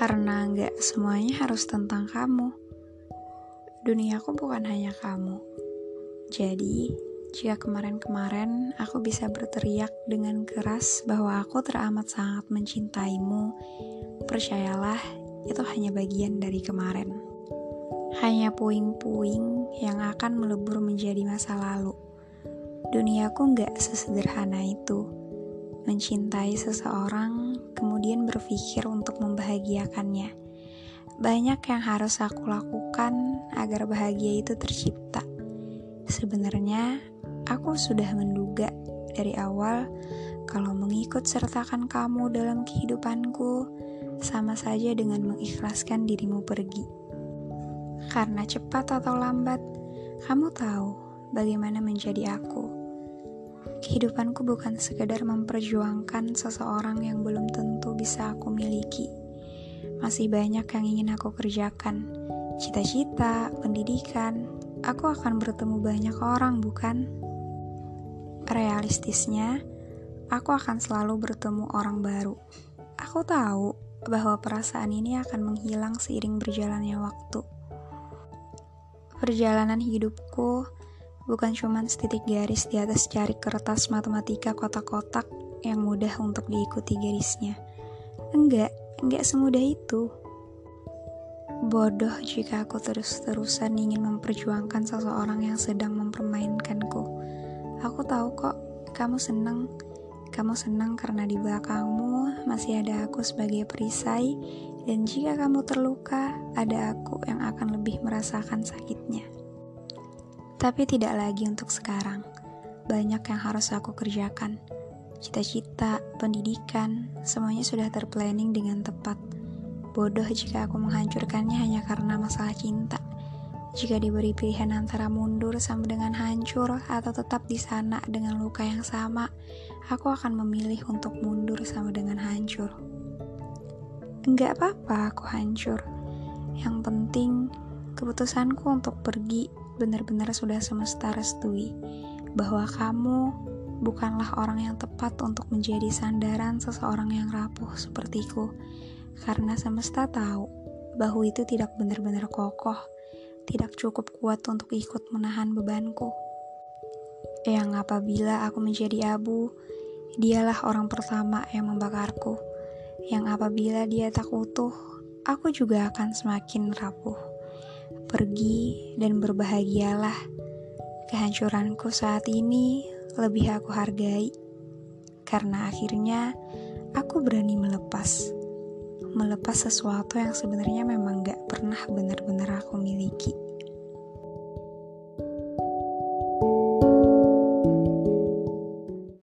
Karena nggak semuanya harus tentang kamu. Duniaku bukan hanya kamu. Jadi, jika kemarin-kemarin aku bisa berteriak dengan keras bahwa aku teramat sangat mencintaimu, percayalah, itu hanya bagian dari kemarin. Hanya puing-puing yang akan melebur menjadi masa lalu. Duniaku nggak sesederhana itu. Mencintai seseorang, kemudian berpikir untuk membahagiakannya. Banyak yang harus aku lakukan agar bahagia itu tercipta. Sebenarnya, aku sudah menduga dari awal kalau mengikut sertakan kamu dalam kehidupanku sama saja dengan mengikhlaskan dirimu pergi. Karena cepat atau lambat, kamu tahu bagaimana menjadi aku. Kehidupanku bukan sekedar memperjuangkan seseorang yang belum tentu bisa aku miliki. Masih banyak yang ingin aku kerjakan. Cita-cita, pendidikan, aku akan bertemu banyak orang, bukan? Realistisnya, aku akan selalu bertemu orang baru. Aku tahu bahwa perasaan ini akan menghilang seiring berjalannya waktu. Perjalanan hidupku bukan cuma setitik garis di atas cari kertas matematika kotak-kotak yang mudah untuk diikuti garisnya. Enggak, enggak semudah itu. Bodoh jika aku terus-terusan ingin memperjuangkan seseorang yang sedang mempermainkanku. Aku tahu kok, kamu senang. Kamu senang karena di belakangmu masih ada aku sebagai perisai, dan jika kamu terluka, ada aku yang akan lebih merasakan sakitnya. Tapi tidak lagi untuk sekarang. Banyak yang harus aku kerjakan. Cita-cita, pendidikan, semuanya sudah terplanning dengan tepat. Bodoh jika aku menghancurkannya hanya karena masalah cinta. Jika diberi pilihan antara mundur sama dengan hancur atau tetap di sana dengan luka yang sama, aku akan memilih untuk mundur sama dengan hancur. Enggak apa-apa aku hancur. Yang penting keputusanku untuk pergi benar-benar sudah semesta restui bahwa kamu bukanlah orang yang tepat untuk menjadi sandaran seseorang yang rapuh sepertiku. Karena semesta tahu bahwa itu tidak benar-benar kokoh, tidak cukup kuat untuk ikut menahan bebanku. Yang apabila aku menjadi abu, dialah orang pertama yang membakarku. Yang apabila dia tak utuh, aku juga akan semakin rapuh pergi dan berbahagialah. Kehancuranku saat ini lebih aku hargai, karena akhirnya aku berani melepas. Melepas sesuatu yang sebenarnya memang gak pernah benar-benar aku.